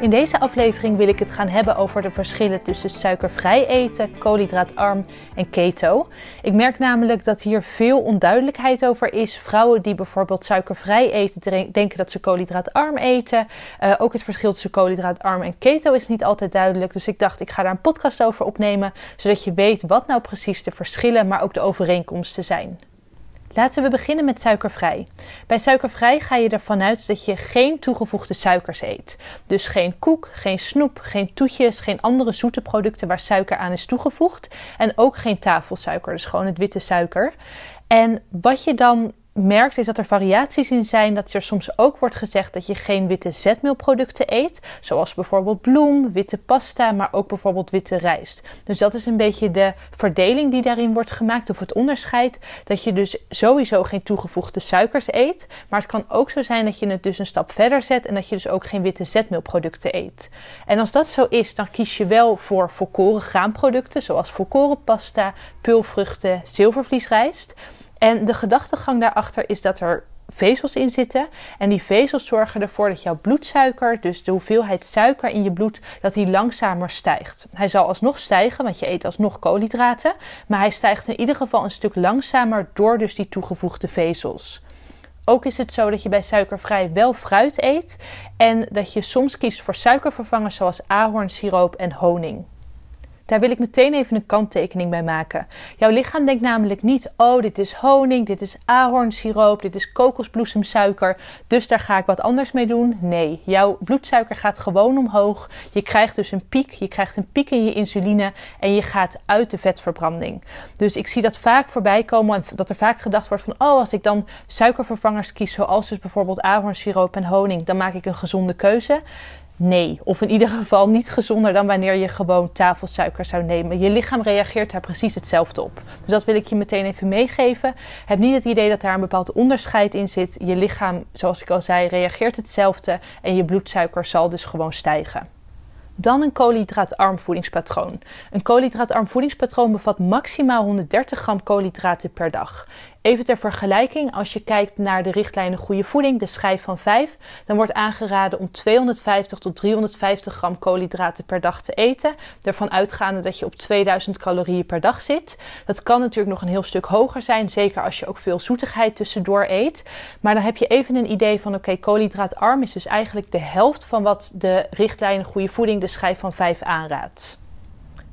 In deze aflevering wil ik het gaan hebben over de verschillen tussen suikervrij eten, koolhydraatarm en keto. Ik merk namelijk dat hier veel onduidelijkheid over is. Vrouwen die bijvoorbeeld suikervrij eten, denken dat ze koolhydraatarm eten. Uh, ook het verschil tussen koolhydraatarm en keto is niet altijd duidelijk. Dus ik dacht, ik ga daar een podcast over opnemen, zodat je weet wat nou precies de verschillen, maar ook de overeenkomsten zijn. Laten we beginnen met suikervrij. Bij suikervrij ga je ervan uit dat je geen toegevoegde suikers eet. Dus geen koek, geen snoep, geen toetjes, geen andere zoete producten waar suiker aan is toegevoegd. En ook geen tafelsuiker, dus gewoon het witte suiker. En wat je dan merkt is dat er variaties in zijn. Dat er soms ook wordt gezegd dat je geen witte zetmeelproducten eet. Zoals bijvoorbeeld bloem, witte pasta, maar ook bijvoorbeeld witte rijst. Dus dat is een beetje de verdeling die daarin wordt gemaakt. Of het onderscheid. Dat je dus sowieso geen toegevoegde suikers eet. Maar het kan ook zo zijn dat je het dus een stap verder zet. En dat je dus ook geen witte zetmeelproducten eet. En als dat zo is, dan kies je wel voor volkoren graanproducten. Zoals volkoren pasta, peulvruchten, zilvervliesrijst. En de gedachtegang daarachter is dat er vezels in zitten. En die vezels zorgen ervoor dat jouw bloedsuiker, dus de hoeveelheid suiker in je bloed, dat die langzamer stijgt. Hij zal alsnog stijgen, want je eet alsnog koolhydraten. Maar hij stijgt in ieder geval een stuk langzamer door dus die toegevoegde vezels. Ook is het zo dat je bij suikervrij wel fruit eet en dat je soms kiest voor suikervervangers zoals ahornsiroop en honing. Daar wil ik meteen even een kanttekening bij maken. Jouw lichaam denkt namelijk niet: oh, dit is honing, dit is ahornsiroop, dit is kokosbloesemsuiker, dus daar ga ik wat anders mee doen. Nee, jouw bloedsuiker gaat gewoon omhoog. Je krijgt dus een piek, je krijgt een piek in je insuline en je gaat uit de vetverbranding. Dus ik zie dat vaak voorbij komen en dat er vaak gedacht wordt van: oh, als ik dan suikervervangers kies, zoals dus bijvoorbeeld ahornsiroop en honing, dan maak ik een gezonde keuze. Nee, of in ieder geval niet gezonder dan wanneer je gewoon tafelsuiker zou nemen. Je lichaam reageert daar precies hetzelfde op. Dus dat wil ik je meteen even meegeven. Heb niet het idee dat daar een bepaald onderscheid in zit. Je lichaam, zoals ik al zei, reageert hetzelfde en je bloedsuiker zal dus gewoon stijgen. Dan een koolhydraatarm voedingspatroon. Een koolhydraatarm voedingspatroon bevat maximaal 130 gram koolhydraten per dag. Even ter vergelijking, als je kijkt naar de richtlijnen goede voeding, de schijf van 5, dan wordt aangeraden om 250 tot 350 gram koolhydraten per dag te eten. Ervan uitgaande dat je op 2000 calorieën per dag zit. Dat kan natuurlijk nog een heel stuk hoger zijn, zeker als je ook veel zoetigheid tussendoor eet. Maar dan heb je even een idee van: oké, koolhydraatarm is dus eigenlijk de helft van wat de richtlijnen goede voeding, de schijf van 5, aanraadt.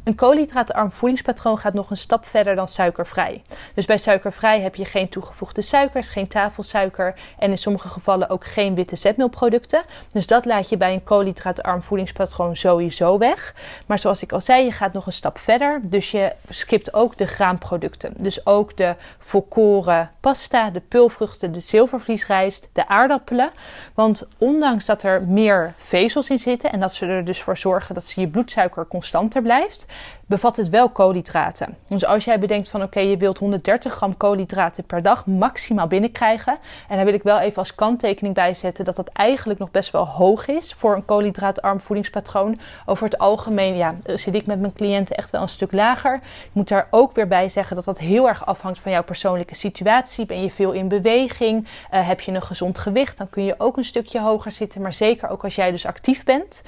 Een koolhydraatarm voedingspatroon gaat nog een stap verder dan suikervrij. Dus bij suikervrij heb je geen toegevoegde suikers, geen tafelsuiker en in sommige gevallen ook geen witte zetmeelproducten. Dus dat laat je bij een koolhydraatarm voedingspatroon sowieso weg. Maar zoals ik al zei, je gaat nog een stap verder. Dus je skipt ook de graanproducten. Dus ook de volkoren pasta, de peulvruchten, de zilvervliesrijst, de aardappelen. Want ondanks dat er meer vezels in zitten en dat ze er dus voor zorgen dat je bloedsuiker constanter blijft, bevat het wel koolhydraten. Dus als jij bedenkt van oké, je wilt 130 gram koolhydraten per dag maximaal binnenkrijgen. En daar wil ik wel even als kanttekening bij zetten dat dat eigenlijk nog best wel hoog is voor een koolhydraatarm voedingspatroon. Over het algemeen ja, zit ik met mijn cliënten echt wel een stuk lager. Ik moet daar ook weer bij zeggen dat dat heel erg afhangt van jouw persoonlijke situatie. Ben je veel in beweging? Uh, heb je een gezond gewicht? Dan kun je ook een stukje hoger zitten. Maar zeker ook als jij dus actief bent.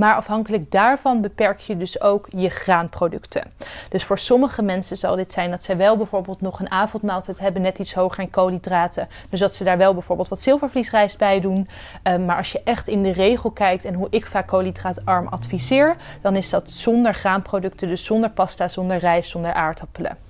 Maar afhankelijk daarvan beperk je dus ook je graanproducten. Dus voor sommige mensen zal dit zijn dat zij wel bijvoorbeeld nog een avondmaaltijd hebben, net iets hoger in koolhydraten. Dus dat ze daar wel bijvoorbeeld wat zilvervliesrijst bij doen. Ehm, maar als je echt in de regel kijkt en hoe ik vaak koolhydraatarm adviseer, dan is dat zonder graanproducten, dus zonder pasta, zonder rijst, zonder aardappelen.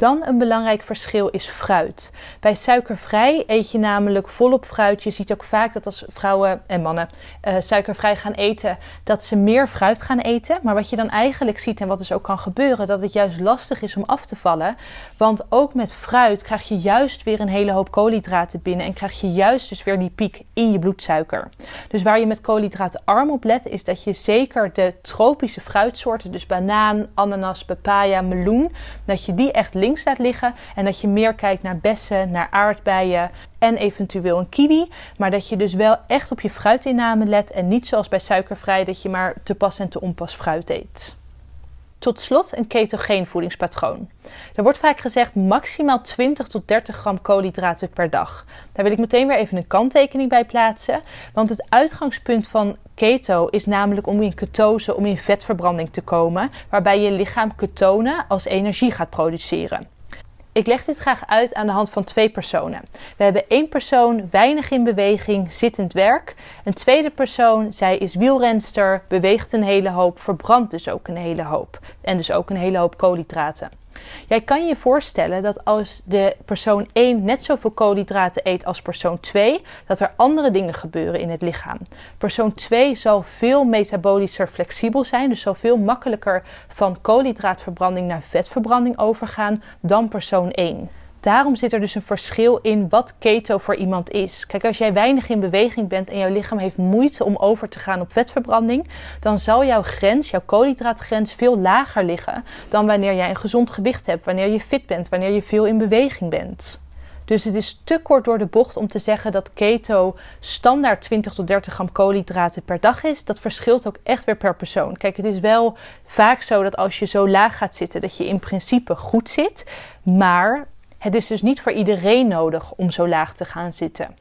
Dan een belangrijk verschil is fruit. Bij suikervrij eet je namelijk volop fruit. Je ziet ook vaak dat als vrouwen en mannen uh, suikervrij gaan eten, dat ze meer fruit gaan eten. Maar wat je dan eigenlijk ziet en wat dus ook kan gebeuren, dat het juist lastig is om af te vallen. Want ook met fruit krijg je juist weer een hele hoop koolhydraten binnen en krijg je juist dus weer die piek in je bloedsuiker. Dus waar je met koolhydraten arm op let, is dat je zeker de tropische fruitsoorten, dus banaan, ananas, papaya, meloen, dat je die echt links laat liggen en dat je meer kijkt naar bessen, naar aardbeien en eventueel een kiwi. Maar dat je dus wel echt op je fruitinname let en niet zoals bij suikervrij dat je maar te pas en te onpas fruit eet. Tot slot een ketogeen voedingspatroon. Er wordt vaak gezegd maximaal 20 tot 30 gram koolhydraten per dag. Daar wil ik meteen weer even een kanttekening bij plaatsen. Want het uitgangspunt van keto is namelijk om in ketose, om in vetverbranding te komen, waarbij je lichaam ketonen als energie gaat produceren. Ik leg dit graag uit aan de hand van twee personen. We hebben één persoon weinig in beweging, zittend werk. Een tweede persoon, zij is wielrenster, beweegt een hele hoop, verbrandt dus ook een hele hoop. En dus ook een hele hoop koolhydraten. Jij kan je voorstellen dat als de persoon 1 net zoveel koolhydraten eet als persoon 2, dat er andere dingen gebeuren in het lichaam. Persoon 2 zal veel metabolischer flexibel zijn, dus zal veel makkelijker van koolhydraatverbranding naar vetverbranding overgaan dan persoon 1. Daarom zit er dus een verschil in wat keto voor iemand is. Kijk, als jij weinig in beweging bent en jouw lichaam heeft moeite om over te gaan op vetverbranding, dan zal jouw grens, jouw koolhydraatgrens, veel lager liggen dan wanneer jij een gezond gewicht hebt, wanneer je fit bent, wanneer je veel in beweging bent. Dus het is te kort door de bocht om te zeggen dat keto standaard 20 tot 30 gram koolhydraten per dag is. Dat verschilt ook echt weer per persoon. Kijk, het is wel vaak zo dat als je zo laag gaat zitten, dat je in principe goed zit. Maar het is dus niet voor iedereen nodig om zo laag te gaan zitten.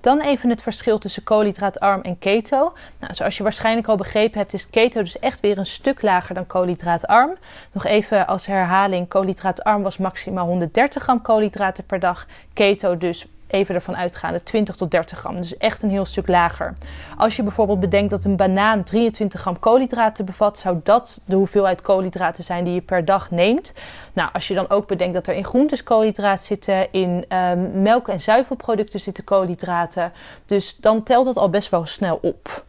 Dan even het verschil tussen koolhydraatarm en keto. Nou, zoals je waarschijnlijk al begrepen hebt, is keto dus echt weer een stuk lager dan koolhydraatarm. Nog even als herhaling: koolhydraatarm was maximaal 130 gram koolhydraten per dag. Keto dus even ervan uitgaande 20 tot 30 gram. Dus echt een heel stuk lager. Als je bijvoorbeeld bedenkt dat een banaan 23 gram koolhydraten bevat, zou dat de hoeveelheid koolhydraten zijn die je per dag neemt. Nou, als je dan ook bedenkt dat er in groentes koolhydraten zitten, in um, melk- en zuivelproducten zitten koolhydraten. Dus dan telt dat al best wel snel op.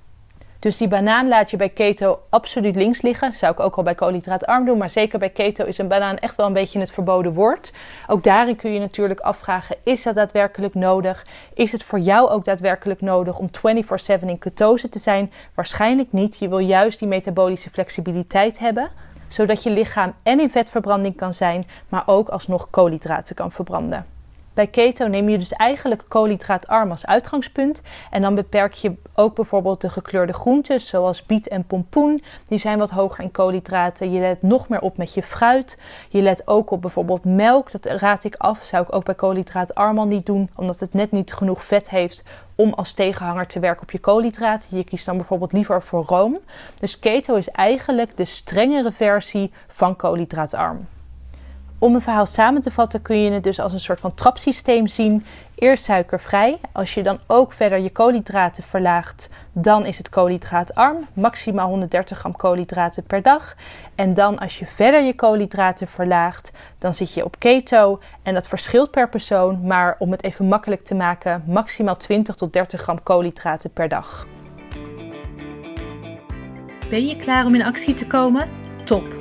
Dus die banaan laat je bij keto absoluut links liggen. Zou ik ook al bij koolhydraatarm doen. Maar zeker bij keto is een banaan echt wel een beetje het verboden woord. Ook daarin kun je natuurlijk afvragen: is dat daadwerkelijk nodig? Is het voor jou ook daadwerkelijk nodig om 24/7 in ketose te zijn? Waarschijnlijk niet. Je wil juist die metabolische flexibiliteit hebben zodat je lichaam en in vetverbranding kan zijn, maar ook alsnog koolhydraten kan verbranden. Bij keto neem je dus eigenlijk koolhydraatarm als uitgangspunt. En dan beperk je ook bijvoorbeeld de gekleurde groenten, zoals biet en pompoen. Die zijn wat hoger in koolhydraten. Je let nog meer op met je fruit. Je let ook op bijvoorbeeld melk. Dat raad ik af. Zou ik ook bij koolhydraatarm al niet doen, omdat het net niet genoeg vet heeft om als tegenhanger te werken op je koolhydraten. Je kiest dan bijvoorbeeld liever voor room. Dus keto is eigenlijk de strengere versie van koolhydraatarm. Om een verhaal samen te vatten kun je het dus als een soort van trapsysteem zien. Eerst suikervrij. Als je dan ook verder je koolhydraten verlaagt, dan is het koolhydraatarm. Maximaal 130 gram koolhydraten per dag. En dan als je verder je koolhydraten verlaagt, dan zit je op keto. En dat verschilt per persoon, maar om het even makkelijk te maken, maximaal 20 tot 30 gram koolhydraten per dag. Ben je klaar om in actie te komen? Top!